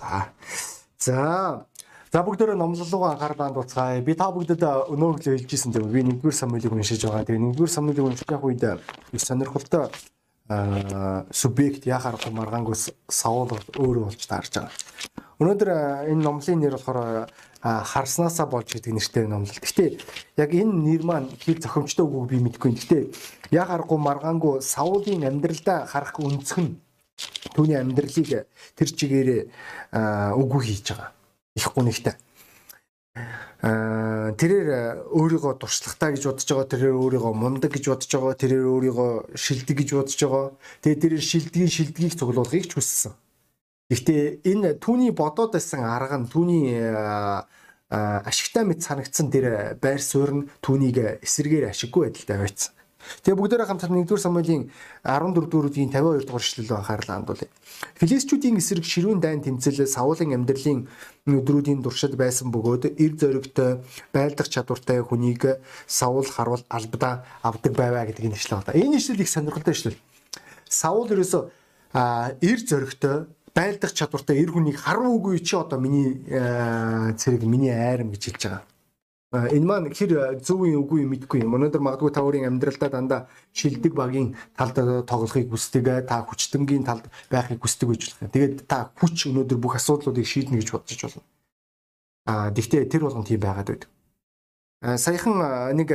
За. За. За бүгдөө номлолгоо анхаарлаа дуцгаая. Би та бүгдэд өнөө өглөө хэлжсэн тийм би нэгдүгээр самуилыг уншиж байгаа. Тэгээ нэгдүгээр самуилыг уншиж явах үед их сонирхолтой аа субъект яхаар маргаангүй савол өөрөө болж таарж байгаа. Өнөөдөр энэ номлын нэр болохоор харснаасаа болж гэдэг нэртэй номлол. Гэхдээ яг энэ нэр маань хэл зохимжтой үгүй би мэдэхгүй. Гэхдээ яг аргагүй маргаангүй савлын амьдралдаа харах өнцг нь түүний амьдралыг тэр чигээрээ үгүй хийж байгаа их гунигтай. Аа тэрээр өөрийгөө дуршлагтай гэж бодож байгаа, тэрээр өөрийгөө мундаг гэж бодож байгаа, тэрээр өөрийгөө шилдэг гэж бодож байгаа. Тэгээ тэрээр шилдгийн шилдгийг цуглуулахыг ч хүссэн. Гэхдээ энэ түүний бодоод байсан арга нь түүний ашигтай мэт санагдсан тэр байр суурь нь түүнийг эсэргээр ашиггүй байдалтай байцсан. Тэгээ бүгдээрээ хамтар 1-р Самуэлийн 14 дөрүүдийн 52 дугаар эшлэл анхаарлаа хандуулъя. Филистичүүдийн эсрэг ширүүн дайн тэмцэл Саулын амьдралын өдрүүдийн туршид байсан бөгөөд эр зөрөгтэй байлдах чадвартай хүнийг Саул харвал албадаа авдаг байваа гэдэг энэ эшлэл байна. Энэ эшлэл их сонирхолтой эшлэл. Саул ерөөсө эр зөрөгтэй байлдах чадвартай эр хүнийг харуугүй чи одоо миний цэрэг миний айрам гэж хэлж байгаа. Энэ маань хэр зөв юм үгүй юм мэдэхгүй юм. Өнөөдөр магадгүй та өөрийн амьдралдаа дандаа шилдэг багийн талд тоглохыг хүсдэг, та хүчтэнгийн талд байхыг хүсдэг гэж байна. Тэгээд та хүч өнөөдөр бүх асуудлуудыг шийднэ гэж бодож болно. Аа гэхдээ тэр болгон тийм байгаад байдаг. Саяхан нэг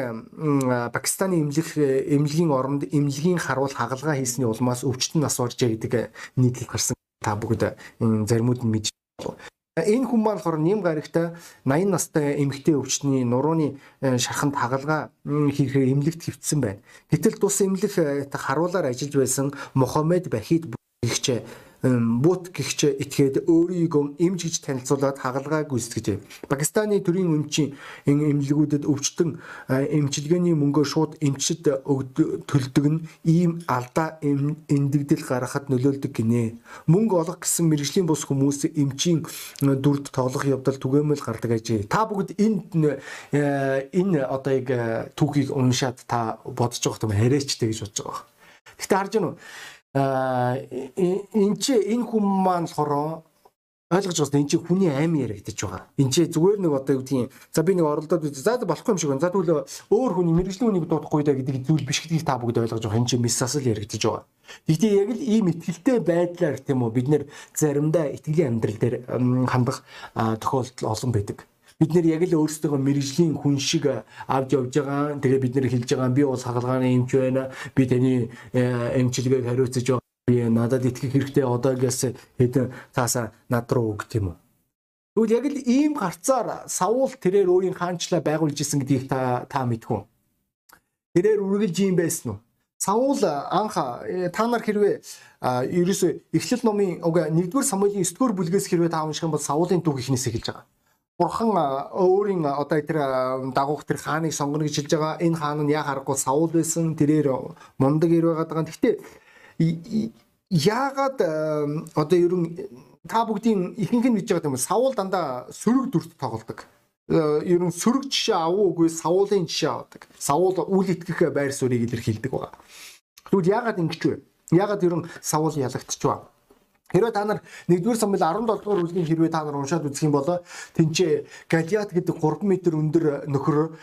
Пакистаны эмнэлэг эмнэлгийн оронд эмнэлгийн харуул хагалгаа хийсний улмаас өвчтөн нас оржээ гэдэг нийтлэл гарсан. Та бүгд заримуд нь мэдж Энэ хүн маань болохоор нэм гарагтай 80 настай эмэгтэй өвчтний нурууны э, шарханд хагалгаа хийхээр эмнэлэгт хэвтсэн байна. Гэтэл тус эмнэлэг э, харуулаар ажиллаж байсан Мохаммед Бахид гихч бут гихч этгээд өөрийгөө эмч гэж танилцуулаад хагалгаа гүйцэтгэжээ. Пакистаны төрийн өмчийн эмнэлгүүдэд өвчтөн эмчилгээний мөнгөө шууд эмчид төлдөг нь ийм алдаа эндэгдэл гаргахад нөлөөлдөг гинэ. Мөнгө олох гэсэн мэрэгжлийн бус хүмүүс эмчийн дүрд тоглох явдал түгээмэл гардаг ажээ. Та бүгд энэ энэ одоо яг түүхийг уншаад та бодож байгаа юм арайчтэй гэж бодож байгаа. Гэтэ харж байна уу? Энэ чи энэ хүн маань болохоор ойлгож байгаа энэ чи хүний аим яригдчих байгаа. Энэ чи зүгээр нэг одоо юу гэдгийг за би нэг оролдоод за болохгүй юм шиг байна. За тэгвэл өөр хүний мэрэгжлийн хүнийг дуудахгүй даа гэдэг зүйл биш гэдгийг та бүгд ойлгож байгаа. Энэ чи мисасл яригдчих байгаа. Тэгтээ яг л ийм ихтэлтэй байдлаар тийм үү бид нэр заримдаа итгэлийн амьдрал дээр хандах тохиолдол олон байдаг бид нэр яг л өөрсдөө мэрэгжлийн хүн шиг авч явж байгаа. Тэгээ бид нэр хэлж байгаа би бол хагалгааны эмч байна. Би таны э, эмчилгээг хариуцаж байгаа. Би надад итгэх хэрэгтэй одоогоос хэдэн таасаа над руу өг тийм үү. Тэгвэл яг л ийм гарцаар савуул тэрээр өөрийн хаанчлаа байгуулж исэн гэдгийг та та мэдхүн. Тэрээр үргэлж ийм байсан уу? Саул анх э, та нар хэрвээ ерөөсөө эхлэл номын уг 1-р Самуэлийн 9-р бүлгээс хэрвээ та унших юм бол Саулын дүү ихнээс эхэлж байгаа. Бурхан өөрийн одоо тэр дагуух тэр хааныг сонгоно гэж хэлж байгаа. Энэ хаан нь яг харахгүй Саул байсан. Тэрээр мундаг ир байгаад байгаа. Гэхдээ яагаад одоо ерөн та бүгдийн ихэнх нь мэдж байгаа юм. Саул дандаа сөрөг дүрт тоглодог. Ерөн сөрөг жишээ авуу үгүй Саулын жишээ авдаг. Саул үл итгэх байр суурийг илэрхийлдэг байгаа. Тэгвэл яагаад ингэж вэ? Яагаад ерөн Саул ялагдчихв? Хэрвээ та нар 1-р Самуэль 17 дугаар бүлгийн хэрвээ та нар уншаад үзэх юм бол тэнцээ Галиат гэдэг 3 м өндөр нөхөр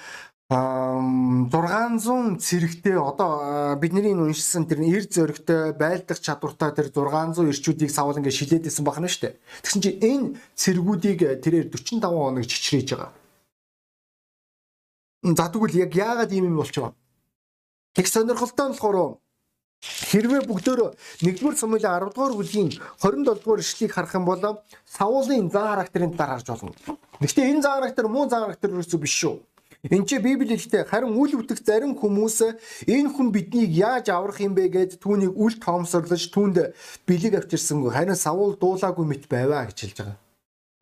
600 цэрэгтэй одоо бидний уншсан тэр эр зөрөгтэй байлдах чадвартай тэр 600 эрчүүдийг савал ингээд шилээд исэн бахна штэ. Тэгсэн чинь энэ цэргүүдийг тэрээр 45 хоног чичрээж байгаа. За тэгвэл яг яагаад ийм юм болчихоо? Тэг сонирхолтой нь болохоор Хэрвээ бүгдөө 1-р Самуэлийн 10 дугаар бүлгийн 27 дугаар ишлэгийг харах юм бол Саулын зан характерын талаар харж болно. Гэхдээ энэ зан характер муу зан характер ерөөсөө биш шүү. Энд чи Библи хэлтэй харин үл өвтөх зарим хүмүүс энэ хүн биднийг яаж аврах юм бэ гэж түүнийг үл тоомсорлож түүнд бэлэг авчирсангүй харин Саул дуулаагүй мэт байваа гэж хэлж байгаа.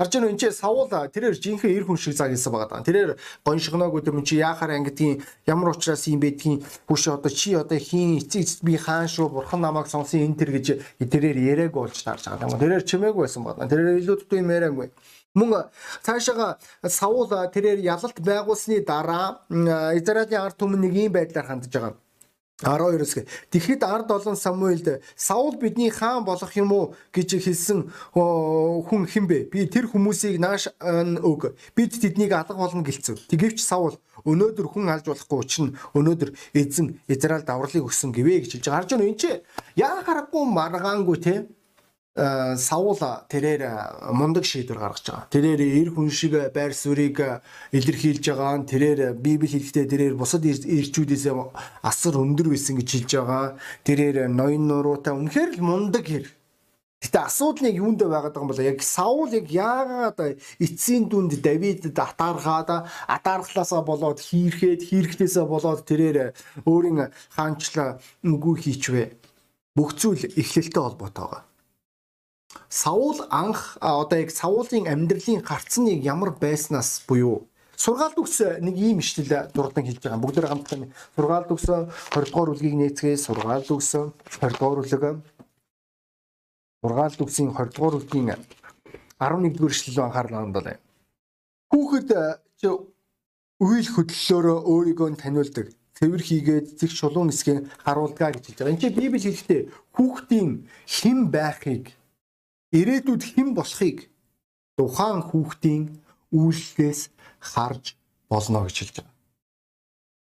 Харж байна энэ савуул тэрээр жинхэнэ эр хүн шиг загилсан байгаа даа. Тэрээр гоншигноогүй юм чи яахаар ангидгийн ямар учраас юм байдгийн хүш одоо чи одоо хийн эцэг би хаан шүү бурхан намайг сонсон энэ тэр гэж тэрээр яриаг болж таарж байгаа. Тэрээр чимээгүй байсан байна. Тэрээр илүүдтэй юм яриаггүй. Мөн цаашаага савуул тэрээр ялалт байгуулсны дараа Израилийн ард түмэн нэг юм байдлаар хандж байгаа. 12-с Тэгэхэд ард олон Самуэлд Саул бидний хаан болох юм уу гэж хэлсэн хүн хинбэ? Би тэр хүмүүсийг нааш өг. Бид тэднийг алга болно гэлцв. Тэгээвч Саул өнөөдөр хүн алж болохгүй учраас өнөөдөр эзэн Израиль даврлыг өгсөн гэвэ гэж хэлж. Харж байна энэ чи яа харахгүй маргаангүй те Саул тэрээр мундаг шийдвэр гаргаж байгаа. Тэрээр эр хүн шиг байр суурийг илэрхийлж байгаа. Тэрээр Библи хэлэхдээ тэрээр бусад ирчүүдээс асар өндөр байсан гэж хэлж байгаа. Тэрээр ноён нуруутай үнэхээр л мундаг хэр. Гэтэ асуудал нь юунд байгаад байгаа юм бол яг Саул яг яагаад эцсийн дүнд Давидэд атаархаад атаархлаасаа болоод хийрхэд хийрхтээсээ болоод тэрээр өөрийн хаанчлаа үгүй хийчвэ. Бүх зүйл эхлэлтэй холбоотой байгаа. Саул анх одоо яг Саулын амьдралын гарцныг ямар байснаас буюу сургаалт өгс нэг ийм ишлэл дурдан хэлж байгаа. Бүгд хамтдаа сургаалт өгс 20 дугаар бүлгийг нээцгээ сургаалт өгс 20 дугаар бүлэг сургаалт өгсийн 20 дугаар бүлгийн 11 дугаар ишлэл анхаарал хандуулъя. Хүүхэд үйл хөдлөлөөрөө өөрийгөө таниулдаг цэвэр хийгээд зэг шулуун нисгээ харуулдгаа гэж хэлж байгаа. Энд чинь Библи хэлэхдээ хүүхдийн хэн байхыг ирээдүйд хэн болохыг тухайн хүүхдийн үйлдэлээс харж болно гэж хэлж байгаа.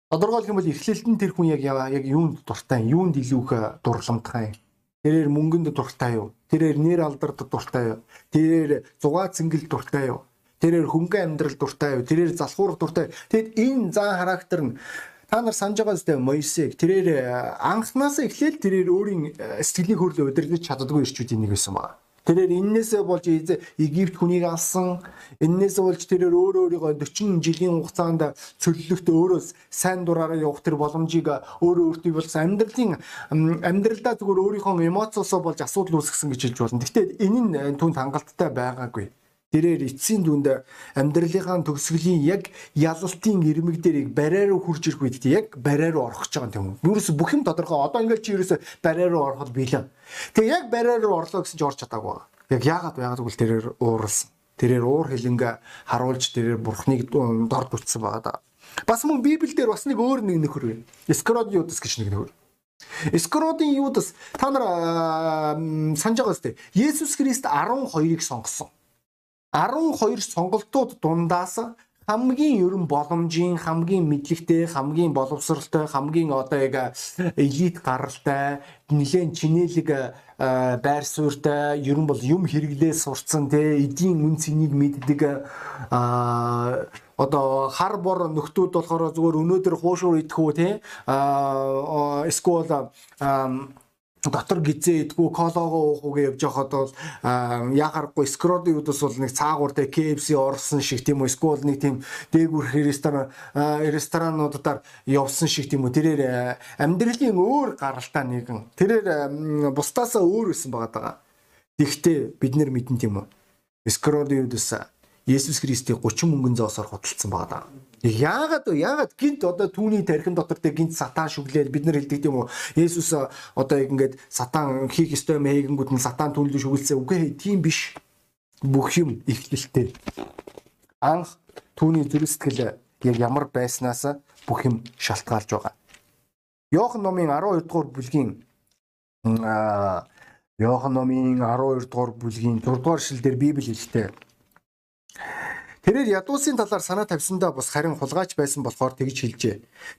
Тодорхойлох юм бол эхлэлд нь тэр хүн яг яг юунд дуртай, юунд илүү их дурламжтай. Тэрээр мөнгөнд дуртай юу? Тэрээр нэр алдарт дуртай юу? Тэрээр зугаа цэнгэл дуртай юу? Тэрээр хөнгөн амьдрал дуртай юу? Тэрээр залхуурах дуртай. Тэгэд энэ зан характер нь та нар санаж байгаа зү Моисег тэрээр анхнаасаа эхлээл тэрээр өөрийн сэтгэлийн хөдлөлөөр удирдах чаддаггүй ирчүүдийн нэг байсан байна. Тэрээр эннээсээ болж Египт хүнийг алсан. Эннээсээ болж тэрээр өөрөө өөрийгөө 40 жилийн хугацаанд цөллөгт өөрөө сайн дураараа явах тэр боломжийг өөрөө өөртөө болсон амьдралын амьдралдаа зүгээр өөрийнхөө эмоцоосоо болж асуудал үүсгэсэн гэж хэлж болно. Гэхдээ энэ нь түн хангалттай байгаагүй. Тэрээр эцсийн дүнд амьдралынхаа төгсгөлийн яг ялалтын ирмэг дээрийг бариа руу хурж ирэх үед яг бариа руу орох гэж байгаа юм. Юурээс бүх юм тодорхой. Одоо ингээд чи юурээс бариа руу ороход билээ. Тэгээ яг бариа руу орлоо гэсэн чи орч чадаагүй. Яг яагаад яагаад гэвэл тэрээр ууралсан. Тэрээр уур хилэнгэ харуулж тэрээр бурхныг дор дутсан байгаа да. Бас мөн Библиэлд бас нэг өөр нэг нөхөр байна. Скродиудс гэж нэг нөхөр. Скродын Юдас та нар санаж байгаа үстэй. Есүс Христ 12-ыг сонгосон. 12 сонголтууд дундаас хамгийн ерөн боломжийн хамгийн мэдлэгтэй хамгийн боловсралтай хамгийн одоо яг элит гаралтай нэгэн чинэлэг байр суурьтай ерөн бол юм хэрэглээ сурцсан те эдийн үн цэнийг мэддэг а одоо хар бор нөхдүүд болохоор зүгээр өнөөдөр хуушуур идэх үү те эсвэл дотор гизээ идэггүй кологоо уух үгээ явж байхад бол яхахгүй скродын үдс бол нэг цаагууртай KFC орсон шиг тийм үү эсвэл нэг тийм дээгүүрх ресторан ресторануудаар явсан шиг тийм үү тэрээр амьдралын өөр гаралтай нэгэн тэрээр бусдаасаа өөр байсан байгаа. Тэгвэл бид нар мэдэн тийм үү скродын үдс Есүс Христийг 30 мөнгөн зоосоор худалдсан байгаа. Яагаад? Яагаад гинт одоо түүний тархин дотор тэ гинт сатан шүглээд бид нар хэлдэг юм уу? Есүс одоо ингээд сатан хийх ёстой юм хийгэнгүүд нь сатан түнлэн шүглэсэн. Үгүй тийм биш. Бүх юм ихлэлтэй. Анх түүний зүрх сэтгэл яг ямар байснаас бүх юм шалтгаалж байгаа. Йохан номын 12 дугаар бүлгийн Йохан номын 12 дугаар бүлгийн 4 дугаар шил дээр Библи хэлэхдээ Тэрээр ядуусын талаар санаа тавьсандаа бас харин хулгайч байсан болохоор тэгж хэлжээ.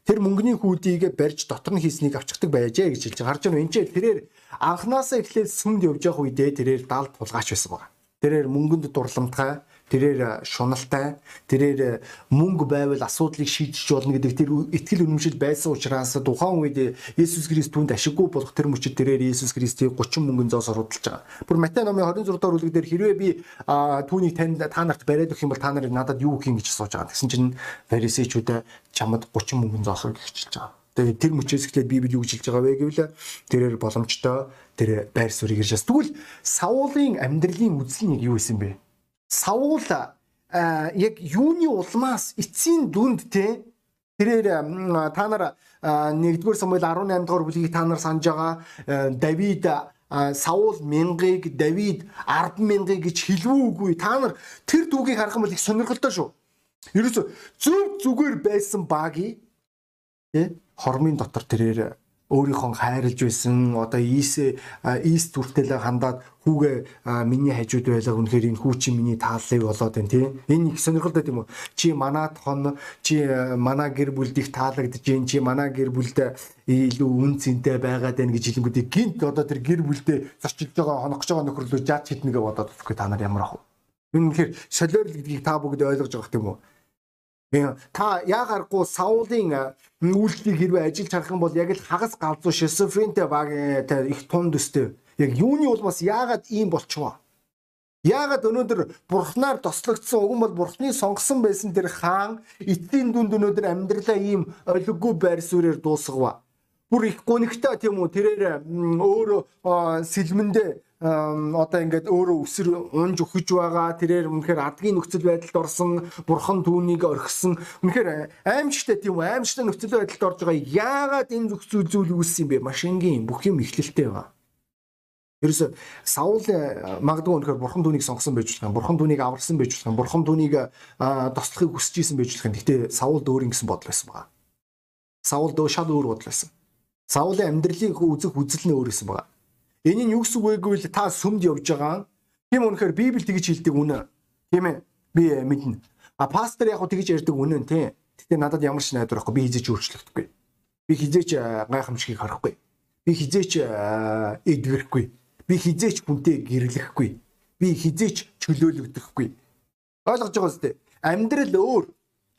Тэр мөнгөний хүүдийг барьж дотор нь хийснийг авчдаг байжээ гэж хэлж байна уу? Энд чинь тэрээр анханасаа эхлээд сүмд явж явах үедээ тэрээр далд хулгайч байсан байна. Тэрээр мөнгөнд дурламтгай тэрээр шуналтай тэрээр мөнгө байвал асуудлыг шийдэж болно гэдэг тэр итгэл үнэмшил байсан учраас тухайн үед Есүс Христ түнд ашиггүй болох тэр мөчид тэрээр Есүс Христийг 30 мөнгөн зоос худалдаж байгаа. Бүр Матай номын 26 дугаар бүлэг дээр хэрвээ би түүнийг танд та нарт бариад өгөх юм бол та нарыг надад юу юм гэж асууж байгаа. Тэгсэн чинь фарисеучудаа чамд 30 мөнгөн зоосоо гэж хэлж байгаа. Тэгээд тэр мөчөөс эхлээд Библи юу гэж хэлж байгаа вэ гэвэл тэрээр боломжтой тэр байр суурийг ирж бас. Тэгвэл Саулын амьдралын үзэл нь юу исэн бэ? Саул яг юуны улмаас эцсийн дүнд те тэрээр та нар 1-р Самуэль 18 дугаар бүлгийг та нар санаж байгаа Давид Саул мянгыг Давид 10 мянгыг гэж хэлвүүгүй та нар тэр дүүгийг харах юм бол их сонирхолтой шүү. Ерөөсө зөв зүгээр байсан багий тий хормын дотор тэрээр өөрийнхөө хайрлж байсан. Одоо ийс ийс зүртэл хандаад хүүгээ миний хажууд байлаа. Үнэхээр энэ хүү чи миний тааллыг болоод байна тийм энэ их сонирхолтой тийм үү чи манад хон чи мана гэр бүлд их таалагдж гин чи мана гэр бүлд илүү үн цэнтэй байгаад байна гэж хэлэнгүүдийг гинт одоо тэр гэр бүлдээ зорчилж байгаа хонох гэж байгаа нөхрөлөө жаач хитнэгээ бодоод үзэхгүй та нар ямар ах вэ? Энэ үнэхээр солиорл гэдгийг та бүгд ойлгож байгаа юм уу Та яагаргүй Саулын үйлчлийг хэрвээ ажиллаж харах юм бол яг л хагас галзуу шизофрентэй багтай их тун дөстэй. Яг юуны улмаас яагаад ийм болчихвоо? Яагаад өнөөдөр бурхнаар тослогдсон уг нь бол бурхны сонгосон байсан тэр хаан эцсийн дүнд өнөөдөр амьдралаа ийм олиггүй байр суурьаар дуусгава. Бүр их гонигтай тийм үү тэрээр өөрөө сэлмэндээ одоо ингээд өөрөө өсөр унж өгч байгаа тэрээр үнэхээр адгийн нөхцөл байдалд орсон бурхан түүнийг орхисон үнэхээр аимшигтай тийм аимшигтай нөхцөл байдалд орж байгаа яагаад энэ зөвхөн зүйл үүссэн юм бэ машингийн бүх юм ихлэлтэй байгаа Ерөөсө Саул э, магадгүй өнөхөр бурхан түүнийг сонгосон байж болох юм. Бурхан түүнийг аварсан байж болох юм. Бурхан түүнийг тослохыг хүсэж исэн байж болох юм. Гэхдээ Саул дөөр ингэсэн бодол байсан байгаа. Саул дөөр шал өөр бодол байсан. Саулын амьдралыг үзэх үзэл нь өөр байсан байгаа. Энэ нь юу гэсэн үг вэ гэвэл та сүмд явж байгаа. Тийм үнэхээр Библи тэгж хэлдэг үнэ. Тийм ээ. Би мэднэ. А пастор яг тэгж ярьдаг үнэ тий. Гэтэ надад ямар ч найдвар байхгүй. Би хизээч өөрчлөгдөхгүй. Би хизээч гайхамшигыг харахгүй. Би хизээч эдгэрхгүй. Би хизээч хүнтэй гэрлэхгүй. Би хизээч чөлөөлөгдөхгүй. Ойлгож байгаа үстэй. Амьдрал өөр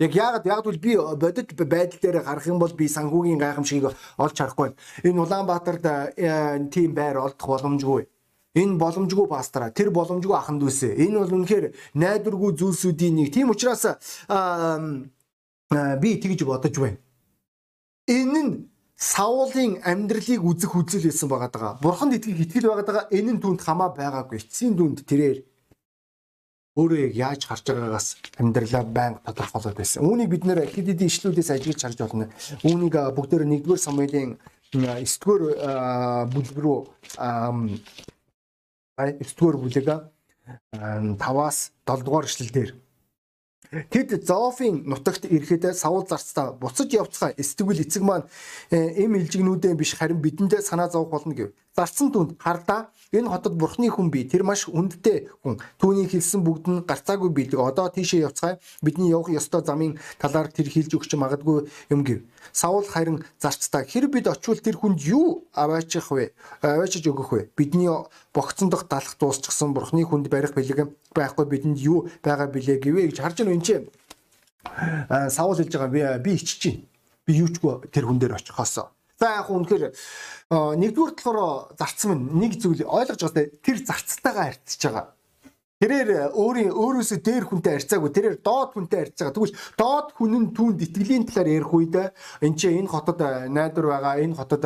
Яг яагаад яг бол би бодит байдал дээр гарах юм бол би санхүүгийн гайхамшигыг олж харахгүй. Энэ Улаанбаатарт э, тийм байр олдох боломжгүй. Энэ боломжгүй пастора, тэр боломжгүй ахын дүүсээ. Энэ бол үнэхээр найдваргүй зүйлсүүдийн нэг. Тийм учраас би тэгж бодож байна. Энэ нь Саулын амьдралыг үзэх үзэл байсан байгаа даа. Бурханд итгэх итгэл байгаа даа. Энэ нь түнд хамаа байгаагүй. Эцсийн дүнд тэрээр өөрөө яг яаж харж байгаагаас амьдралаа байнга тодорхойлоод байсан. Үүнийг бид нэр хэд хэдэн ишлүүдээс ажиглаж харж байна. Үүнийг бүгдээр 1-р Самуэлийн 9-р бүлэг рүү 9-р бүлэг 5-аас 7-р ишлэл дээр Тэд Зоофийн нутагт ирэхэд Саул зарцтай буцаж явцгаа эсвэл эцэг маань эм илжигнүүдээ биш харин бидэндээ санаа зовох болно гэв. Зарцсан түнд хардаа энэ хотод бурхны хүн бий. Тэр маш хүндтэй хүн. Түүний хэлсэн бүгд нь гарцаагүй бидэг. Одоо тийшээ явцгаа бидний явах ёстой замын талаар тэр хэлж өгч магадгүй юм гэв. Саул харин зарцтай хэр бид очивол тэр хүнд юу аваачих вэ? Аваачиж өгөх вэ? Бидний богцон дох далах дуусчихсан бурхны хүнд барих бэлэг байхгүй бидэнд юу байгаа билээ гэвэ гэж харж байна энэ чинь. Саул хэлж байгаа би би чинь. Би юучгүй тэр хүн дээр очихоосоо За яг үнэхээр нэгдүгээр болохоор зарцсан минь нэг зүйл ойлгож байгаа тэр зарцтайгаа харьцаж байгаа. Тэрээр өөрийн өөрөөсөө дээр хүнтэй харьцаагүй тэрээр доод хүнтэй харьцаж байгаа. Тэгвэл доод хүн нь түүнд итгэлийн талаар ярих үед энэ ч энэ хотод найдвар байгаа, энэ хотод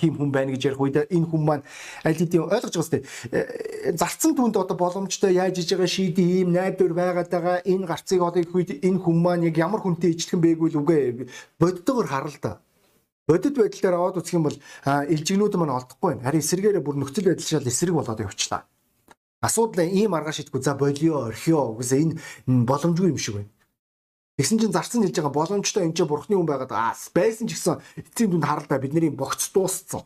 тийм хүн байна гэж ярих үед энэ хүн маань аль хэдийн ойлгож байгаа сте. Зарцсан түүнд одоо боломжтой яаж иж байгаа шийдээ ийм найдвар байгаад байгаа. Энэ гарцыг одоо их үед энэ хүн маань яг ямар хүнтэй ижилхэн байгүй л үгүй боддогоор хараа л да бодит байдал дээр аваад үзэх юм бол илжигнүүд маань олдохгүй байна. Харин эсэргээрээ бүр нөхцөл байдал шал эсрэг болоод явчлаа. Асуудал ийм арга шийдэхгүй за болио орхио үгүйс энэ боломжгүй юм шиг байна. Тэгсэн чинь зарцсан хэлж байгаа боломжтой энэ ч бурхны хүн байгаад аа байсан ч гэсэн эцсийн дүнд харалдаа бидний богц дууссан.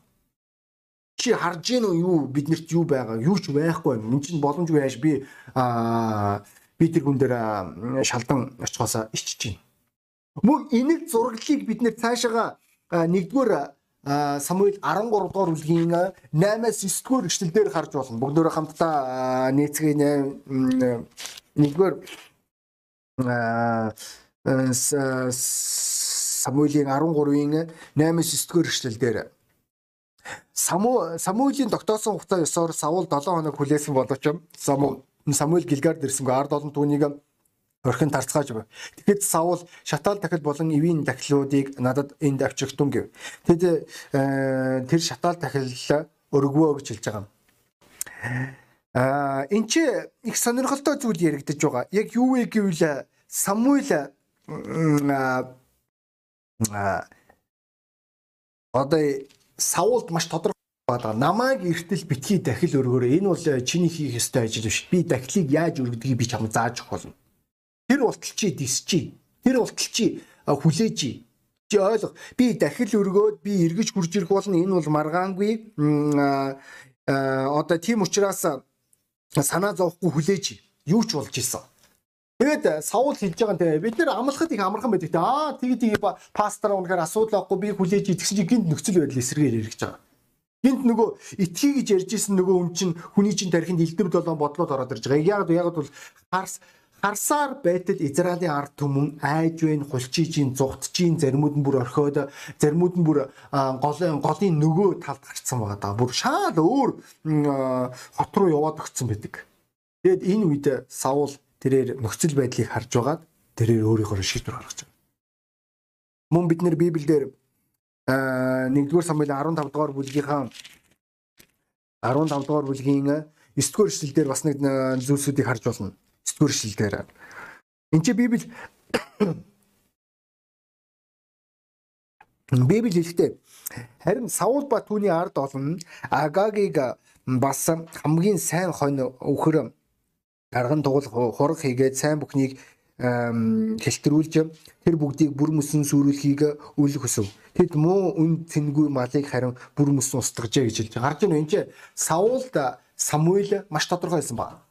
Чи харж гин үү юу биднэрт юу байгаа юу ч байхгүй байна. Энд чинь боломжгүй яаш би аа би тэр хүн дээр шалдан очихоосоо ичж чинь. Мөн энийг зураглалыг бид нэр цаашаага нэгдүгээр Самуил 13 дугаар бүлгийн 8-аас 9 дугаар эшлэл дээр харж болно. Бүгдөө хамтдаа нийцгийн нэгдүгээр Самуилийн 13-ийн 8-аас 9 дугаар эшлэл дээр Саму Самуилийн тогтоосон хугацаа ёсоор Саул 7 хоног хүлээсэн боловч Саму Самуил Гилгард ирсэнгүй ард олон түүнийг орхин тарцгааж байв. Тэгэхэд Саул шатаал дахил болон эвийн дахилуудыг надад энд авчигтун гэв. Тэд э, тэр шатаал дахил өргөвөө гэж хэлж байгаа юм. Аа энэ чи их сонирхолтой зүйл яригдаж байгаа. Яг юу вэ гэвэл Самуил аа одоо Саулд маш тодорхой байгаа. Намайг эртэл битгий дахил өргөөрэй. Энэ бол чиний хийх ёстой ажил биш. Би дахилыг яаж өргөдгийг би чамд зааж өгөх болно. Тэр ултал чи дисчи. Тэр ултал чи хүлээж. Чи ойлго. Би дахил өргөөд би эргэж хурж ирэх болно. Энэ бол маргаангүй. Одоо тийм учраас санаа зовхгүй хүлээж юу ч болж исэн. Тэгээд Саул хэлж байгаа те бид нэр амлахад их амархан байдаг те аа тэгээ тэгээ пастор унахаар асуудал авахгүй би хүлээж идэгсэн чи гинт нөхцөл байдал эсрэгээр эргэж байгаа. Гинт нөгөө итгий гэж ярьж исэн нөгөө хүн чинь хүний чинь тарихынд элдв долоон бодлоод ороод ирж байгаа. Яг яг бол харс харсаар байтал Израилийн ард түмэн айж байна, хулчижийн, зугтжийн заримуд нь бүр орхиод, заримуд нь бүр голын голын нөгөө талд гарцсан байгаа даа. Бүр шаал өөр хот руу яваад өгцөн байдаг. Тэгэд энэ үед Саул тэрээр нөхцөл байдлыг харж байгаад тэрээр өөрийнхөө шийдвэр гаргаж байна. Мөн бид нэр Библиэлд 1-р Самуэль 15 дугаар бүлгийнхаа 15 дугаар бүлгийн 9-р эшлэлдэр бас нэг зүйлсүүдийг харж болно. 9-р эшлэлдэр. Энд чи Библи Библи хэлэхдээ харин Саул ба түүний ард олон Агагийг бас хамгийн сайн хонь өхөр гарган дугал хураг хийгээд сайн бүхнийг хэлтрүүлж тэр бүгдийг бүр мөсөн сүрүүлхийг үл хөсөв. Тэд муу үн цэнгүй малыг харин бүр мөсөн устгажээ гэж хэлж байгаа. Гарч ийн энэ Саулд Самуэль маш тодорхой хэлсэн байна.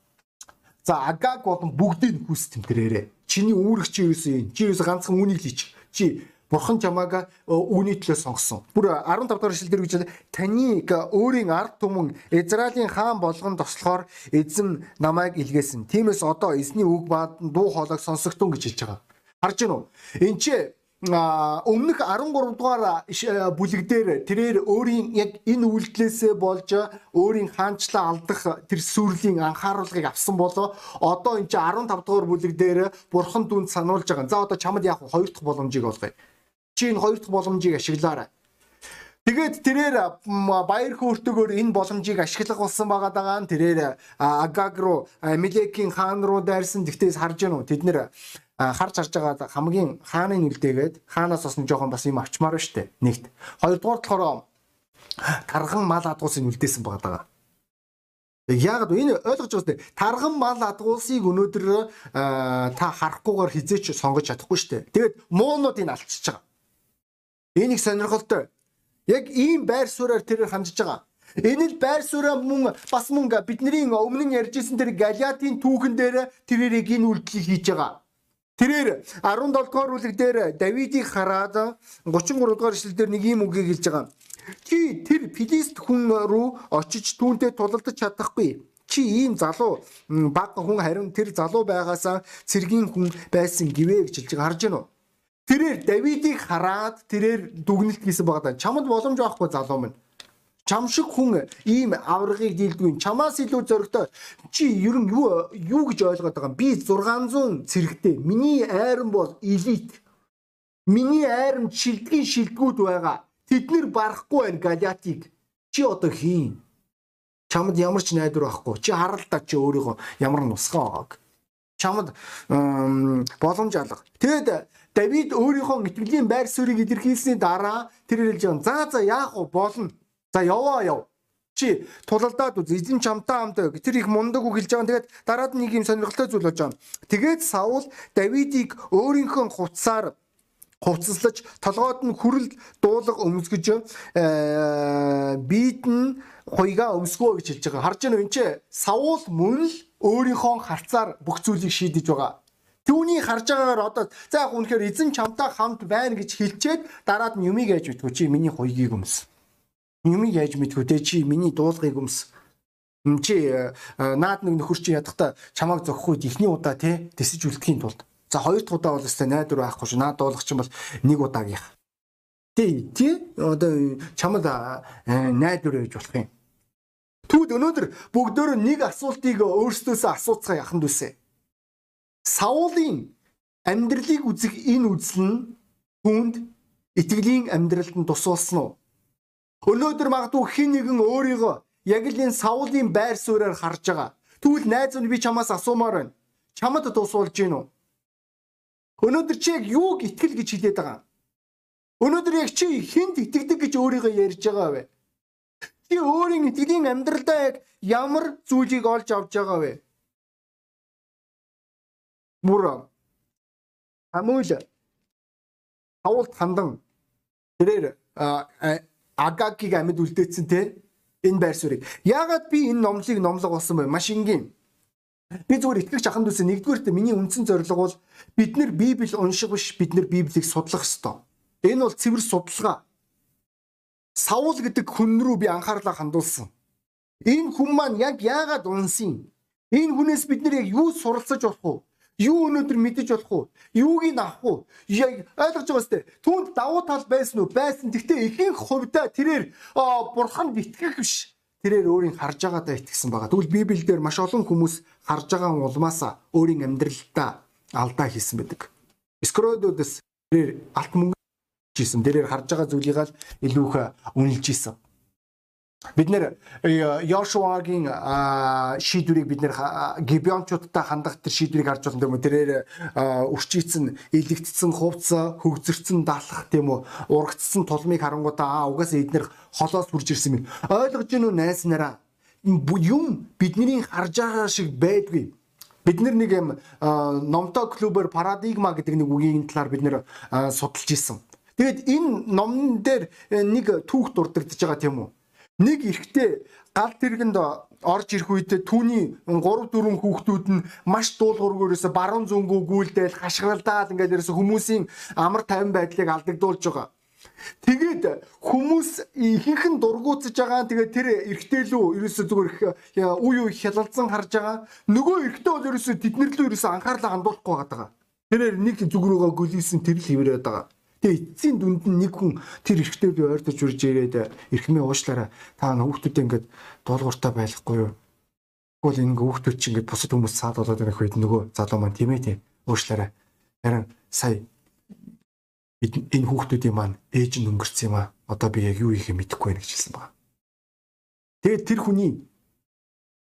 За Агаг болон бүгдийг хүс тэмтрээрээ. Чиний үүрэг чи юу юм? Чи юу ганцхан үнийг л ич. Чи Бурхан чамаага үүний төлөө сонгосон. Бүр 15 дахь эшлэл дээр гэж таныг өөрийн ард түмэн Израилийн хаан болгон тослохоор эзэн намайг илгээсэн. Тиймээс одоо эзний үг баад дуу хоолойг сонсогдсон гэж хэлж байгаа. Харж гинөө. Энд чи өмнөх 13 дугаар бүлэг дээр тэрээр өөрийн яг энэ үйлдэлээсээ болж өөрийн хаанчлаа алдах тэр сүрлийн анхааруулгыг авсан болоо одоо энэ чи 15 дугаар бүлэг дээр бурхан дүнд сануулж байгаа. За одоо чамд яг хоёр дахь боломжийг олгоё чи энэ хоёр дахь боломжийг ашиглаарай. Тэгээд тэрээр баяр хөөртэйгээр энэ боломжийг ашиглах болсон байгаа даа. Тэрээр Агаг руу Милекийн хаан руу дайрсан. Тэгтээс харж гэнэ үү? Тэд нэр харж харж байгаа хамгийн хааны нүлдээгээд хаанаас бас жоохон бас юм авчмаар ба штэ. Нэгт. Хоёрдугаар болохоор тархан мал адгуулсыг нүлдээсэн байгаа. Яг энэ ойлгож байгаа үстэй тархан мал адгуулсыг өнөөдөр та харахгүйгээр хизээч сонгож чадахгүй штэ. Тэгээд муунууд энэ алчиж байгаа. Энэ их сонирхолтой. Яг ийм байр сууриаар тэр хандж байгаа. Энэ л байр сууриа мөн бас мөн бидний өмнө нь ярьжсэн тэр Галиатын түүхэн дээр тэрэрийг энэ үйлдэлийг хийж байгаа. Тэрээр 17 дугаар бүлэг дээр Давидыг хараад 33 дугаар эшлэл дээр нэг ийм үгийг хэлж байгаа. Чи тэр Филист хүн рүү очиж түүнтэй тулалдаж чадахгүй. Чи ийм залуу баг хүн харин тэр залуу байгаасаа цэргийн хүн байсан гэвэ гэж хэлж байгаа. Харж байна уу? Тэрээр Давидыг хараад тэрээр дүгнэлт хийсэн байгаа даа. Чамд боломж байхгүй залуу минь. Чам шиг хүн ийм аврагыг дийлдгүй. Чамаас илүү зөрөгтэй. Чи ер нь юу юу гэж ойлгоод байгаа юм? Би 600 цэрэгтэй. Миний айран бол элит. Миний айран шилдгийн шилдгүүд байгаа. Тэд нэр барахгүй байна Галиатыг. Чи одоо хийн? Чамд ямар ч найдвар байхгүй. Чи харалтаа чи өөрийгөө ямар нусгаа байгааг. Чамд боломж алга. Тэгэд Давид өөрийнхөө итгэлийн байр суурийг илэрхийлсний дараа тэр хэлж байгаа. За за яах вэ? Болно. За яваа яв. Чи тулалдаад үз эзэн чамтай хамт тэр их мундаг үг хэлж байгаа. Тэгээд дараад нэг юм сонирхолтой зүйл болж байгаа. Тэгээд Саул Давидыг өөрийнхөө хувцсаар хувцаслаж толгойд нь хүрэл дуулаг өмсгөж биед нь хуйгаа өмсгөө гэж хэлж байгаа. Харж байна уу энэ ч Саул мөн л өөрийнхөө харцаар бүх зүйлийг шийдэж байгаа. Түүний харж байгаагаар одоо за яг үнэхээр эзэн чамтай хамт байна гэж хэлчихэд дараад нь юмыг яаж мэдгүй чи миний хуйгийг өмс. Юмыг яаж мэдгүй те чи миний дуулгыг өмс. Чи э, наад нэг нөхөр чи ядахта чамайг зогхгүй ихний удаа те тэсэж үлдэхийн тулд. За хоёр дахь удаа бол өстой найдвар байхгүй шүү. Наад дуулах чинь бол нэг удаагийнх. Тий, тий одоо чамд э, найдвар байж болох юм. Түүд өнөөдөр бүгдөө нэг асуултыг өөрсдөөсөө асууцгаа яханд үсэ. Саулын амьдралыг үзэх энэ үзэл нь түүнд итгэлийн амьдралд нь тусуулсан уу? Өнөөдөр магадгүй хэн нэгэн өөрийгөө яг л энэ Саулын байр суурьаар харж байгаа. Тэгвэл найз нь би чамаас асуумаар байна. Чамд тусуулж гин үү? Өнөөдөр чи яг юуг итгэл гэж хэлээд байгаа? Өнөөдөр яг чи хэнд итгэдэг гэж өөрийгөө ярьж байгаа вэ? Чи өөрийн итгэлийн амьдралдаа яг ямар зүйлийг олж авч байгаа вэ? бүр Самуэль Саулт хандан тэрээр Агагиг амьд үлдээсэн те энэ байр суурийг. Яагаад би энэ номлыг номлого болсон бэ? Маш энгийн. Би зүгээр итгэж аханд үсэ нэгдүгээрт миний үндсэн зорилго бол бид нэр Библи унших биш бид нэр Библийг судлах ёстой. Энэ бол цэвэр судалгаа. Саул гэдэг хүн рүү би анхаарлаа хандуулсан. Энэ хүн маань яг яагаад унсан? Энэ хүнээс бид нэр яг юу суралцаж болох вэ? Юу өнөөдөр мэдэж болох уу? Юуг нь авах уу? Ойлгож байгаа сте. Түүнд давуу тал байсан уу? Байсан. Гэхдээ ихэнх хувьдаа тэрээр бурханд итгэх биш. Тэрээр өөрийн харж байгаадаа итгэсэн байгаа. Тэгвэл Библиэлд маш олон хүмүүс харж байгаа улмаасаа өөрийн амьдралдаа алдаа хийсэн байдаг. Скродоос тэрээр алт мөнгө хийсэн. Тэрээр харж байгаа зүйлийг л илүү их үнэлж ийсэн. Бид нэр Йошуагийн шийдвэрийг бид нэр Гибеончуудтай хандах тэр шийдвэрийг харж тийм үү. Тэрээр өрчийцэн, илэгдсэн хувцс, хөгзөрцөн далах тийм үү. Урагдсан тулмыг харангуудаа аа угаасаа эднэр холоос хурж ирсэн юм. Ойлгож гинүү найс нараа юм бидний харж байгаа шиг байдгүй. Бид нэг юм номтой клубер парадигма гэдэг нэг үгийн талаар бид нэр судалж исэн. Тэгээд энэ номн дээр нэг түүх дурддагдж байгаа тийм үү? Нэг эрэгтэй гал тэргэнд орж ирэх үед түүний 3 4 хүүхдүүд нь маш дуулуургөөс баруун зөнгөө гүйлдээл хашгиралдаад ингээд ерөөсө хүмүүсийн амар тайван байдлыг алдагдуулж байгаа. Тэгээд хүмүүс ихэнх нь дургуутсаж байгаа. Тэгээд тэр эрэгтэй лүү ерөөсө зүгээр үе үе хялалзан харж байгаа. Нөгөө эрэгтэй бол ерөөсө тэднэр лүү ерөөсө анхаарлаа хандуулахгүй байгаа. Тэрээр нэг зүг рүүгээ гүлийсэн тэр л хിവрээд байгаа. Тэгээ эцсийн дүнд нь нэг хүн тэр эрэгтэй би ойртож үрж ирээд эрхмээ уушлаараа та хүүхдүүдээ ингээд дуулууртаа байхгүй юу? Тэгвэл энэ хүүхдүүд чинь ингээд бусад хүмүүс цаад болоод ирэх үед нөгөө залуу маань тийм ээ тийм уушлаараа. Харин сая энэ хүүхдүүдийн маань ээж нь өнгөрцөн юм аа. Одоо би яг юу хийхээ мэдэхгүй байна гэж хэлсэн байна. Тэгээд тэр хүний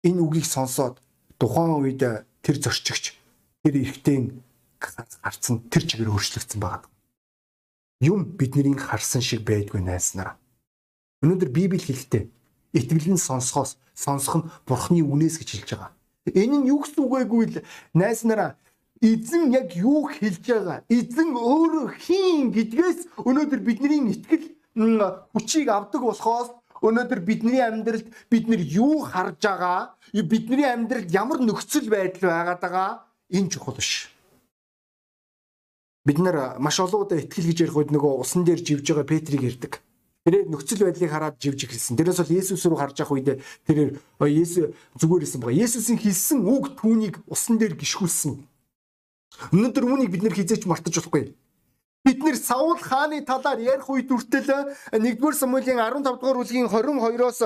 энэ үгийг сонсоод тухайн үед тэр зорчигч тэр эрэгтэй гарцсан тэр чигээр өөрчлөгдсөн байгаа юм бидний харсан шиг байдгүй найснараа. Өнөөдөр Библи хэлэхдээ итгэл нь сонсохоос сонсох нь Бурхны үнээс гэж хэлж байгаа. Энэ нь юу гэсэн үг вэ гэвэл найснараа эзэн яг юу хэлж байгаа? Эзэн өөрөө хийн гэдгээс өнөөдөр бидний итгэл хүчийг авдаг болохоос өнөөдөр бидний амьдралд бид нар юу харж байгаа? Бидний амьдралд ямар нөхцөл байдал байгаа? Энэ чухал биш бид нар маш олон удаа итгэл гэж ярих үед нөгөө усан дээр живж байгаа Петрийг ярьдаг. Тэр нөхцөл байдлыг хараад живж эхэлсэн. Тэрээс бол Есүс рүү харж явах үед тэр Есүс зүгээр исэн байгаа. Есүсийн хэлсэн үг түүнийг усан дээр гიშгүүлсэн. Өнөөдөр үүнийг бид нэр хизээч мартаж болохгүй. Бид нэр Саул хааны талаар ярих үед үртэл 1-р Самуилийн 15 дугаар бүлгийн 22-оос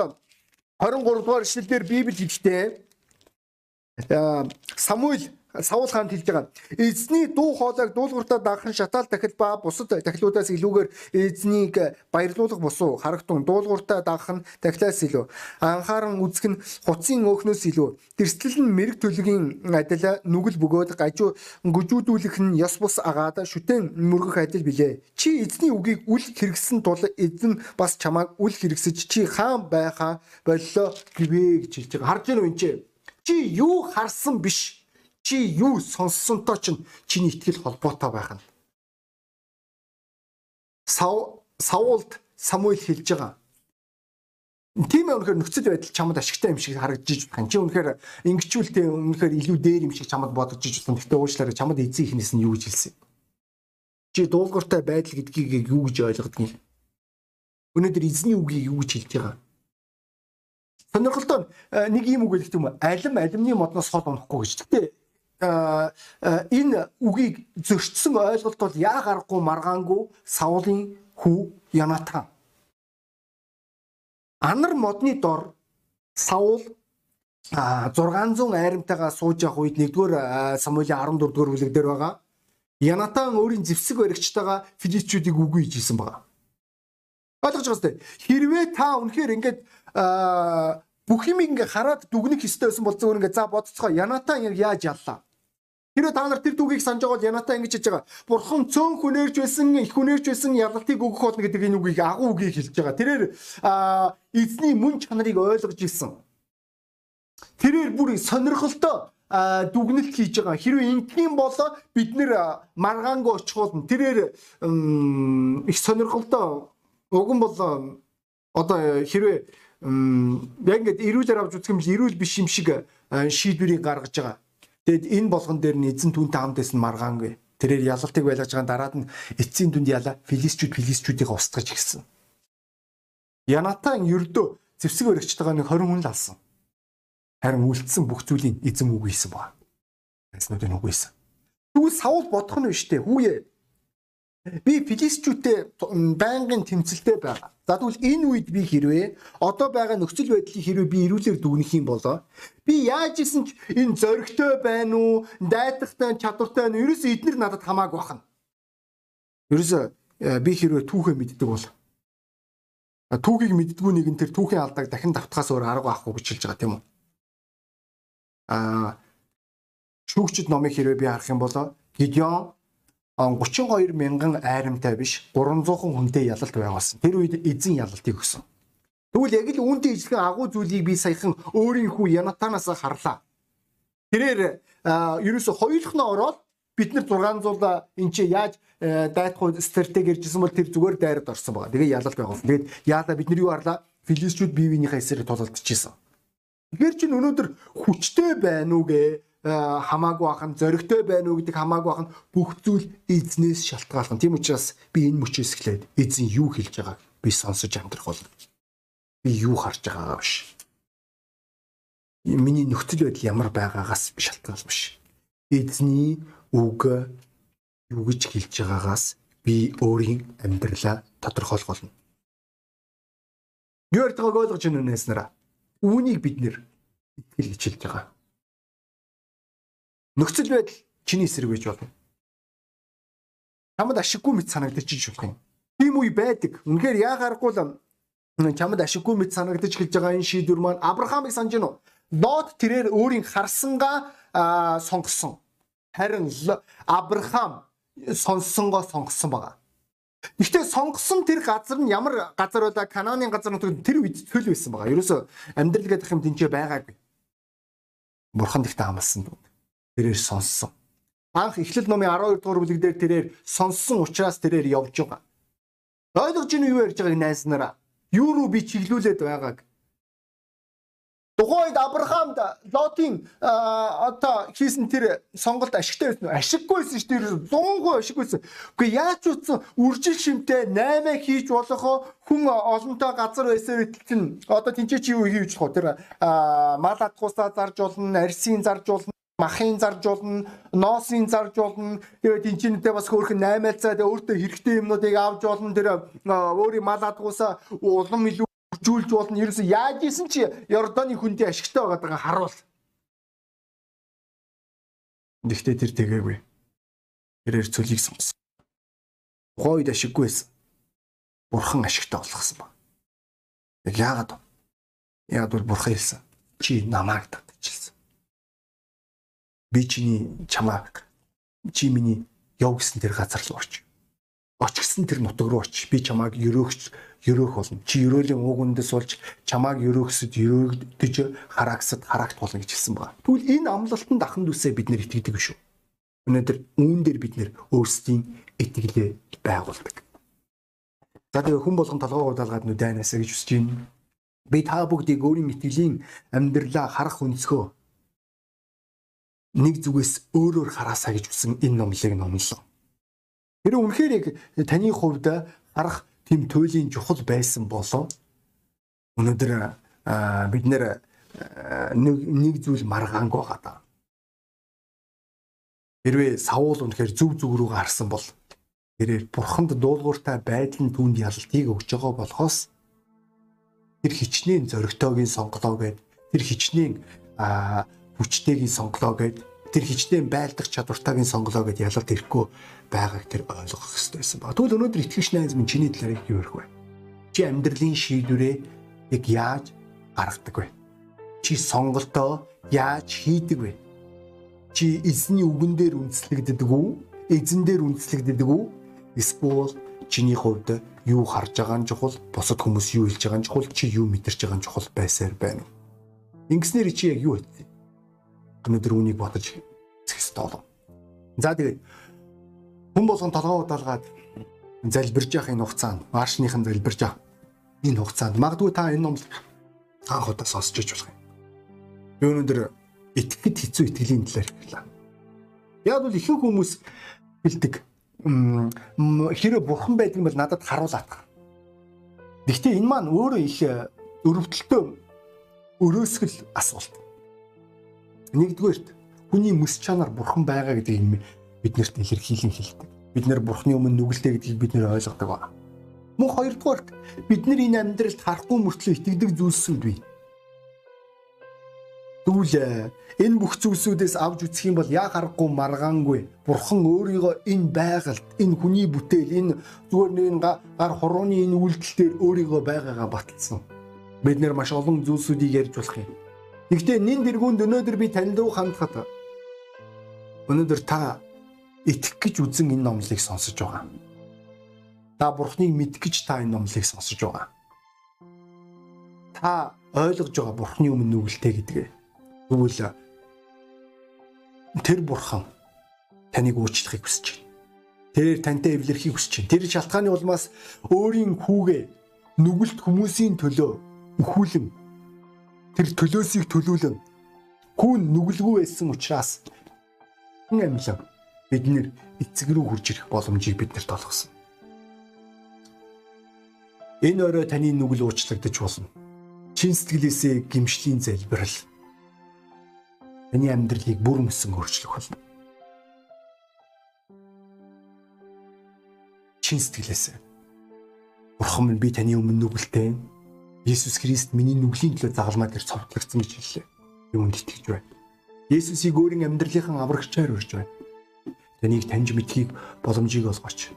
23 дугаар ишлэлээр Библи хэлдэг. Самуиль Саул хаанд хэлж байгаа. Эзний дуу хоолойг дуулууртаа дагхан шатаал дахил ба бусад дахилуудаас илүүгээр эзнийг баярлуулах босуу харагтун дуулууртаа дагхан дахилаас илүү анхааран үзэх нь хуцын өөхнөөс илүү тэрстэл нь мэрэг төлөгийн адил нүгэл бөгөөд гажуу гүжүүдүүлэх нь ёс бус агаад шүтэн мөргөх адил билээ. Чи эзний үгийг үл хэрэгсэн тул эзэн бас чамайг үл хэрэгсэж чи хаан байхаа боллоо гэвэ гэж хэлж байгаа. Харж байна уу энэ чи? Чи юу харсан биш чи юу сонссонтой чинь чиний итгэл холбоотой байх нь. Сав Саулд Самуэль хэлж байгаа. Тийм ээ үнэхээр нөхцөл байдал чамд ашигтай юм шиг харагдаж байна. Чи үнэхээр ингэчүүлтэй үнэхээр илүү дээр юм шиг чамд бодож иж байна. Гэтэ уушлаараа чамд эзэн ихнээс нь юу гэж хэлсэн. Чи дуулууртай байдал гэдгийг юу гэж ойлгодог юм. Өнөөдөр эзний үгийг юу гэж хэлж байгаа. Сонирхолтой нэг юм үг хэлдэг юм. Алим алимны модноос хол унахгүй гэж. Гэтэ энэ үгийг зөрчсөн ойлголт бол яа гарахгүй маргаангүй Саулын хүү Янатан. Анар модны дор Саул 600 айрамтайгаа сууж явах үед 1-р Самуилийн 14-р бүлэг дээр байгаа. Янатан өөрийн зэвсэг баригчтайгаа филистичүүдийг үгүй хийжсэн байгаа. Ойлгож байгаа сте. Хэрвээ та үнэхээр ингээд бүх юм ингээ хараад дүгнэх ёстой байсан бол зөв ингээ за бодцгоо Янатан яг яаж яллаа? Хэрэв та нар тэр түүхийг санаж байгаа бол Янатаа ингэж хэлж байгаа. Бурхан цөөн хүнээрж байсан, их хүнээрж байсан ялалтыг өгөх болно гэдэг энэ үгийг агуу үгийг хэлж байгаа. Тэрээр эзний мөн чанарыг ойлгож ирсэн. Тэрээр бүр сонирхолтой дүгнэлт хийж байгаа. Хэрвээ ингэм бол бид нэр маргаангүй очихвол тэрээр их сонирхолтой Уг нь бол одоо хэрвээ яг ингээд эрүүлэр авч үзэх юм эрүүл биш юм шиг шийдвэрийг гаргаж байгаа. Тэгэд энэ болгон дээр нь эзэн түүнтэй хамт байсан маргаангүй. Тэрээр ялалтыг байлгаж байгаа дараад нь эцсийн дүнд яла филистчүүд филистчүүдийг устгаж гисэн. Янатан ердөө зэвсэг өргөчт байгаа нэг 20 хүн л алсан. Харин үлдсэн бүх зүйлийг эзэн үгүйсэн ба. Эзнүүдийн үгүйсэн. Тэгвэл Саул бодох нь биш үү? Хүүе Би филистчүүтэй байнгын тэмцэлтэй байгаа. За тэгвэл энэ үед би хэрвээ одоо байгаа нөхцөл байдлыг хэрвээ би ирүүлэр дүгнэх юм бол би яаж исэн ч энэ зоригтой байна уу, дайдахтай чадвартай нь ерөөсөө эднэр надад хамаагүй бахна. Ерөөсөө э, би хэрвээ түүхээ мэддэг бол түүхийг мэддгүү нэгэн тэр түүхийн алдааг дахин давтахаас өөр арга байхгүй гэж хэлж байгаа тийм үү? Аа шүүгчд номыг хэрвээ би харах юм бол Гидеон 32 мянган айрамтай биш 300 хүнтэй ялалт байгуулсан. Тэр үед эзэн ялалтыг өгсөн. Тэгвэл яг л үүнтэй ижилхэн агуу зүйлийг би саяхан өөрийн хүү Янатанаас харлаа. Тэрээр ерөөсө хоёулахнаа ороод бид нар 600 эн чи яаж дайтах стратеги иржсэн бол тэр зүгээр дайрад орсон байгаа. Тэгээ ялалт байгуулсан. Тэгээд яалаа бид нар юу харлаа? Филистчүүд бие биенийхээ эсрэг тулалдчихсан. Тэгэхээр чинь өнөөдөр хүчтэй байна уу гэ хамаагүй ахын зоригтой байна уу гэдэг хамаагүй ахын бүх зүйл эзнээс шалтгаална. Тийм учраас би энэ мөчөөс эхлээд эзэн юу хэлж байгааг би сонсож амьдрах бол би юу харж байгаагаа биш. Миний нөхцөл байдал ямар байгаагаас шалтгаалж биш. Эзний үг юу гэж хэлж байгаагаас би өөрийн амьдралаа тодорхойлгоно. Юу ярьдгааг ойлгож байна уу нэснараа? Үүнийг бид нэр итгэл хэлж байгаа нөхцөл байдал чиний эсрэг байж болно. Чамд ашиггүй мэт санагдаж ч болох юм. Тийм үе байдаг. Үнэхээр яа гарахгүй л чамд ашиггүй мэт санагдаж эхэлж байгаа энэ шийдвэр маань Авраамыг санаж гинөө. Лот тэрээр өөрийн харсангаа сонгосон. Харин Авраам сонссонгоо сонгосон байгаа. Гэхдээ сонгосон тэр газар нь ямар газар байлаа? Канааны газар нь тэр үед цөл байсан байгаа. Ерөөсө амьдрал гэдэг юм тэнцээ байгаагүй. Бурхан ихтэй хамлсан тэрээр сонссон. Анх Эхлэл номын 12 дугаар бүлэг дээр тэрээр сонссон учраас тэрээр явж байгаа. Ойлгож ийн юу ярьж байгааг найз нараа. Юу руу би чиглүүлээд байгааг. Тухайд Авраамд Лотын одоо хийсэн тэр сонголт ашигтай байсан уу? Ашиггүйсэн шүү дээ. 100% ашиггүйсэн. Үгүй яаж утсан үржил шимтэй 8 хийж болохоо хүн олонтой газар байсан үед чинь одоо тэнцээ чи юу хийж болох вэ? Тэр мал атгуусаа зарж болно, арсын зарж болно махын зарж болно, ноосын зарж болно. Тэгээд тэнцэнэтэй бас хөөрхөн 8 цаа тэгээд өөртөө хэрэгтэй юмнуудыг авч болно. Тэр өөрийн мал адгуусаа улам илүү хөгжүүлж болно. Ерөөсө яаж исэн чи Йорданы хүндээ ашигтай байгаа харуул. Гэхдээ тэр тэгээгүй. Тэрээр цөлийг сонгосон. Тухайн үед ашиггүй байсан. Бурхан ашигтай болгосон ба. Яг яагаад? Яагаад бол бурхан хэлсэн. Чи намайг татчихсан би чиний чамааг чи миний яв гэсэн тэр газар руу оч. Оч гэсэн тэр нутаг руу оч. Би чамааг өрөөгч өрөөх болно. Чи өрөөлийн уугандд суулж чамааг өрөөхсөд өрөөгдөж хараагсад хараагт болно гэж хэлсэн байна. Тэгвэл энэ амлалтанд ахын дүүсээ бид нэр итгэдэг шүү. Өнөөдөр үүн дээр бид нэр өөрсдийн итгэлээ байгуулдаг. За тэгээ хүн болгон толгоо удаалгаад нүдэнасаа гэж үсэж байна. Би та бүгдийг өөрийн итгэлийн амьдралаа харах өнцгөө нэг зүгээс өөрөөр хараасаа гэж үсэн энэ номлыг номлоо. Тэр үнэхээр яг таны хувьд харах тэм туйлын чухал байсан болов өнөөдөр бид нэр нэг зүйл маргаангүй байгаа даа. Хэрвээ Саул үнэхээр зөв зүг рүү гарсан бол тэрээр бурханд дуулууртай байдал нь түүнд ялалтыг өгж байгаа болохоос тэр хичнээн зөрөгтөөгийн сонголоо гэд тэр хичнээн хүчтэйгийн сонглоо гэд тэр хичнээн байлдах чадвартайгийн сонглоо гэд ялалт ирэхгүй байгааг тэр ойлгох хэрэгтэй байсан ба. Тэгвэл өнөөдөр итгэгч найз минь чиний талаар юу ярих вэ? Чи амьдралын шийдвэрээ яг яаж гаргадаг вэ? Чи сонголтоо яаж хийдэг вэ? Чи эзний үгэн дээр үндэслэгддэг үү? Эзэн дээр үндэслэгддэг үү? Эсвэл чиний хувьд юу харж байгаа нь чухал, бусад хүмүүс юу хэлж байгаа нь чухал, чи юу мэдэрч байгаа нь чухал байсаар байна. Ингэснээр чи яг юу? Өнөөдөр үнийг бодож зэх ёстой болов. За тэгээд хүн болгон толгоо удаалгаад залбирж явах энэ хугацаанд маршныхан залбирж явах энэ хугацаанд магадгүй та энэ номлог анх удаа сонсч иж болох юм. Би өнөөдөр итгэхэд хэцүү итгэлийн талаар хэллээ. Яг бол ихэнх хүмүүс хэлдэг хэрэв бурхан байдаг бол надад харуулаад. Гэхдээ энэ маань өөрөө их өрөвдөлтөө өрөөсгөл асуулт. Нэгдүгээрт хүний мэс чанар бурхан байгаа гэдгийг биднэрт илэрхийлэн хэлдэг. Бид нэр бурхны өмнө нүгэлтэй гэдгийг бид нэр ойлгодог ба. Мөн хоёрдугаарт бид нар энэ амьдралд харахгүй мөртлөө итгэдэг зүйлсүүд бий. Тэгвэл энэ бүх зүйлсүүдээс авч үзэх юм бол яг аргагүй маргаангүй бурхан өөрийгөө энэ байгальд энэ хүний бүтээл энэ зүгээр нэг гар хорооны энэ үйлдэл дээр өөрийгөө байгаагаа баталсан. Бид нэр маш олон зүйлсүүдийг ярьж болох юм. Гэхдээ нин дэргүүнд өнөөдөр би танд руу хандхад өнөөдөр та итгэх гэж үзэн энэ номлыг сонсож байгаа. Та бурхныг мэдэх гэж та энэ номлыг сонсож байгаа. Та ойлгож байгаа бурхны өмнө нүгэлтэй гэдгээ Тэгвэл тэр бурхан таныг уучлахыг хүсэж байна. Тэрээр тантай эвлэрхийг хүсэж байна. Тэр шалтгааны улмаас өөрийн хүүгээ нүгэлт хүмүүсийн төлөө өхүүлэн тэр төлөөсийг төлүүлэн хүүн нүгэлгүй байсан учраас хэн амьлаа бид нэр эцэг рүү хурж ирэх боломжийг биднэрт олгосон. Энэ өрөө таны нүгэл уучлагдаж болно. Чин сэтгэлээсээ гимшлийн залбирал таны амьдралыг бүр мөсөн өөрчлөх болно. Чин сэтгэлээсээ. Бурхан минь би таны өмнө нүгэлтэй. Есүс Христ миний нүглийн төлөө загалмаа дээр цовдлогдсон гэж хэллээ. Юунд итгэж байна. Есүсийг өөрийн амьдралынхан аврагчаар урьж байна. Таныг таньж мэдхийг боломжийг олгооч.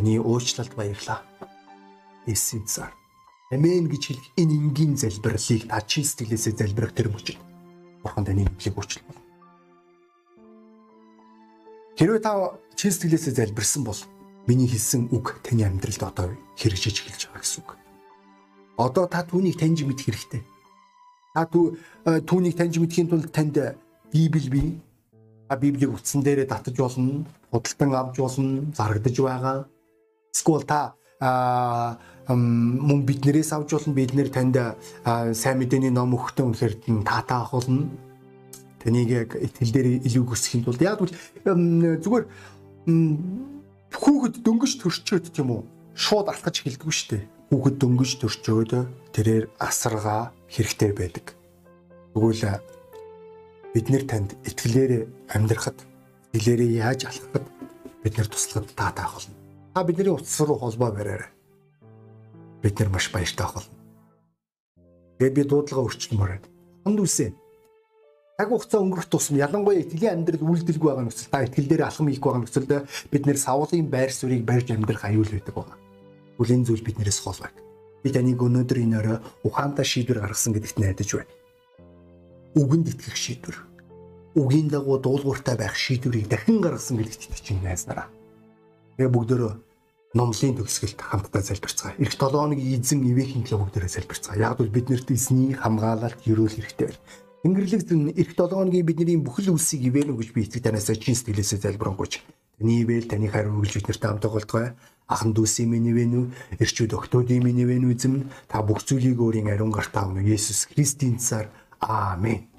Таны уучлалт баярлаа. Цаар. Амен гэж хэлэх энэ энгийн залбирлыг та чин сэтгэлээсээ залбирах тэр мөчид бурхан таны нүглийг өөрчлөх. Хэрвээ та чин сэтгэлээсээ залбирсан бол миний хэлсэн үг таны амьдралд одоо хэрэгжиж эхэлж байгаа гэсэн үг. Одоо та түүнийг таньж мэдэх хэрэгтэй. Та түүнийг таньж мэдхийн тулд танд Библи бий. Та Библийг утсан дээрээ татаж болно, худалдан авч болно, зарагдаж байгаа. Эсвэл та а мөн биднэрээс авч болно бид нэр танд сайн мэдээний ном өгөхтэй үнэхээр таатай ах болно таныг яг итгэл дээр илүү өсөхийн тулд яг зүгээр хүүхэд дөнгөж төрчөөд тийм үү шууд алхаж эхэлдэггүй шүү дээ хүүхэд дөнгөж төрчөөд тэрээр асаргаа хэрэгтэй байдаг тэгвэл бид нэр танд итгэлээр амьдрахад итгэлээрээ яаж алхахад бид нэр туслахад таатай болно та бидний утас руу холбоо бариарай бид нар маш баяртай болно. Тэгээд би дуудлага өрчлөмөр байна. Хонд үсэ. Цаг хугацаа өнгөрөх тусам ялангуяа итгэлийн амьдрал үйлдэлгүй байгаа нөхцөл та итгэл дээр алхам хийх байгаа нөхцөлд бид нэр савлын байр суурийг барьж амьдрах аюул байдаг байгаа. Бүлийн зүйл биднээс хол байг. Би таныг өнөөдөр энэ орой ухаантай шийдвэр гаргасан гэдэгт найдаж байна. Үгэнд итгэх шийдвэр. Үгийн дагуу дуулууртай байх шийдвэрийг дахин гаргасан гэдэгт итгэж байна найзнараа. Тэгээ бүгдөө номлын төгсгөлд хамтдаа залбирцгаая. Ирэх 7 хоногийн эзэн ивэхийн төлөө бүгдээрээ залбирцгаая. Яг бол биднэрт эзний хамгаалалт ерөөл хэрэгтэй байна. Тэнгэрлэг зэн ирэх 7 хоногийн бидний бүхэл үлсийг ивэнэ гэж би эцэг танаас чин сэтгэлээсээ залбирanгуйч. Таны ивэл таны хариу үргэлж биднэрт хамт тоглоцгоё. Ахан дүүсийн минь ивэнэ үү, эрчүүд октодын минь ивэнэ үү эзэм та бүх зүйлийг өөрийн ариун гартаа өгнө. Есүс Христийн цаар. Аамен.